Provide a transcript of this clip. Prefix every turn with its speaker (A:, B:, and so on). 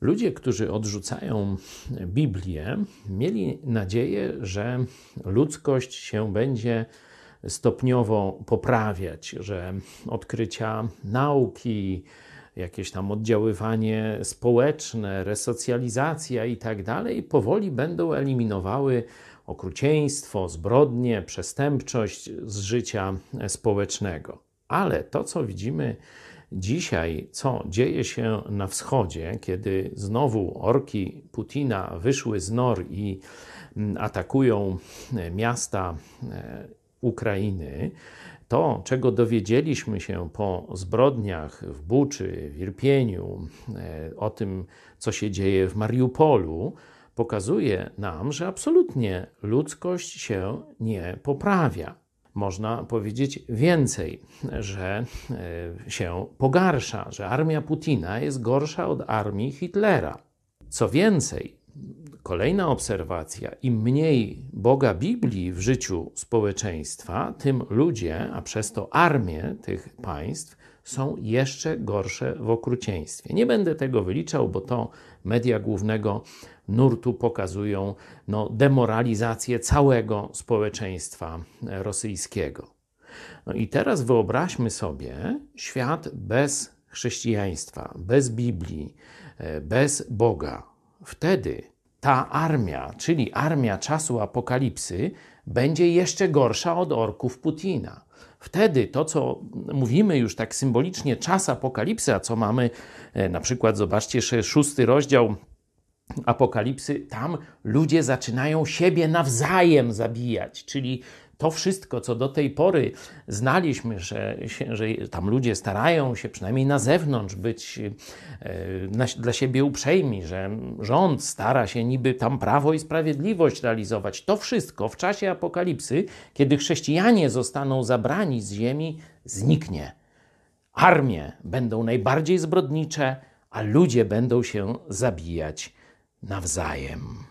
A: Ludzie, którzy odrzucają Biblię, mieli nadzieję, że ludzkość się będzie stopniowo poprawiać, że odkrycia nauki, jakieś tam oddziaływanie społeczne, resocjalizacja i tak dalej, powoli będą eliminowały okrucieństwo, zbrodnie, przestępczość z życia społecznego. Ale to, co widzimy dzisiaj, co dzieje się na wschodzie, kiedy znowu orki Putina wyszły z nor i mm, atakują miasta e, Ukrainy, to, czego dowiedzieliśmy się po zbrodniach w Buczy, w Irpieniu, e, o tym, co się dzieje w Mariupolu, pokazuje nam, że absolutnie ludzkość się nie poprawia. Można powiedzieć więcej, że e, się pogarsza, że armia Putina jest gorsza od armii Hitlera. Co więcej, Kolejna obserwacja: im mniej Boga Biblii w życiu społeczeństwa, tym ludzie, a przez to armie tych państw, są jeszcze gorsze w okrucieństwie. Nie będę tego wyliczał, bo to media głównego nurtu pokazują no, demoralizację całego społeczeństwa rosyjskiego. No i teraz wyobraźmy sobie świat bez chrześcijaństwa, bez Biblii, e, bez Boga. Wtedy ta armia, czyli armia czasu apokalipsy, będzie jeszcze gorsza od orków Putina. Wtedy to, co mówimy już tak symbolicznie, czas apokalipsy, a co mamy, e, na przykład, zobaczcie, szósty rozdział apokalipsy, tam ludzie zaczynają siebie nawzajem zabijać, czyli to wszystko, co do tej pory znaliśmy, że, że tam ludzie starają się przynajmniej na zewnątrz być e, na, dla siebie uprzejmi, że rząd stara się niby tam prawo i sprawiedliwość realizować, to wszystko w czasie apokalipsy, kiedy chrześcijanie zostaną zabrani z ziemi, zniknie. Armie będą najbardziej zbrodnicze, a ludzie będą się zabijać nawzajem.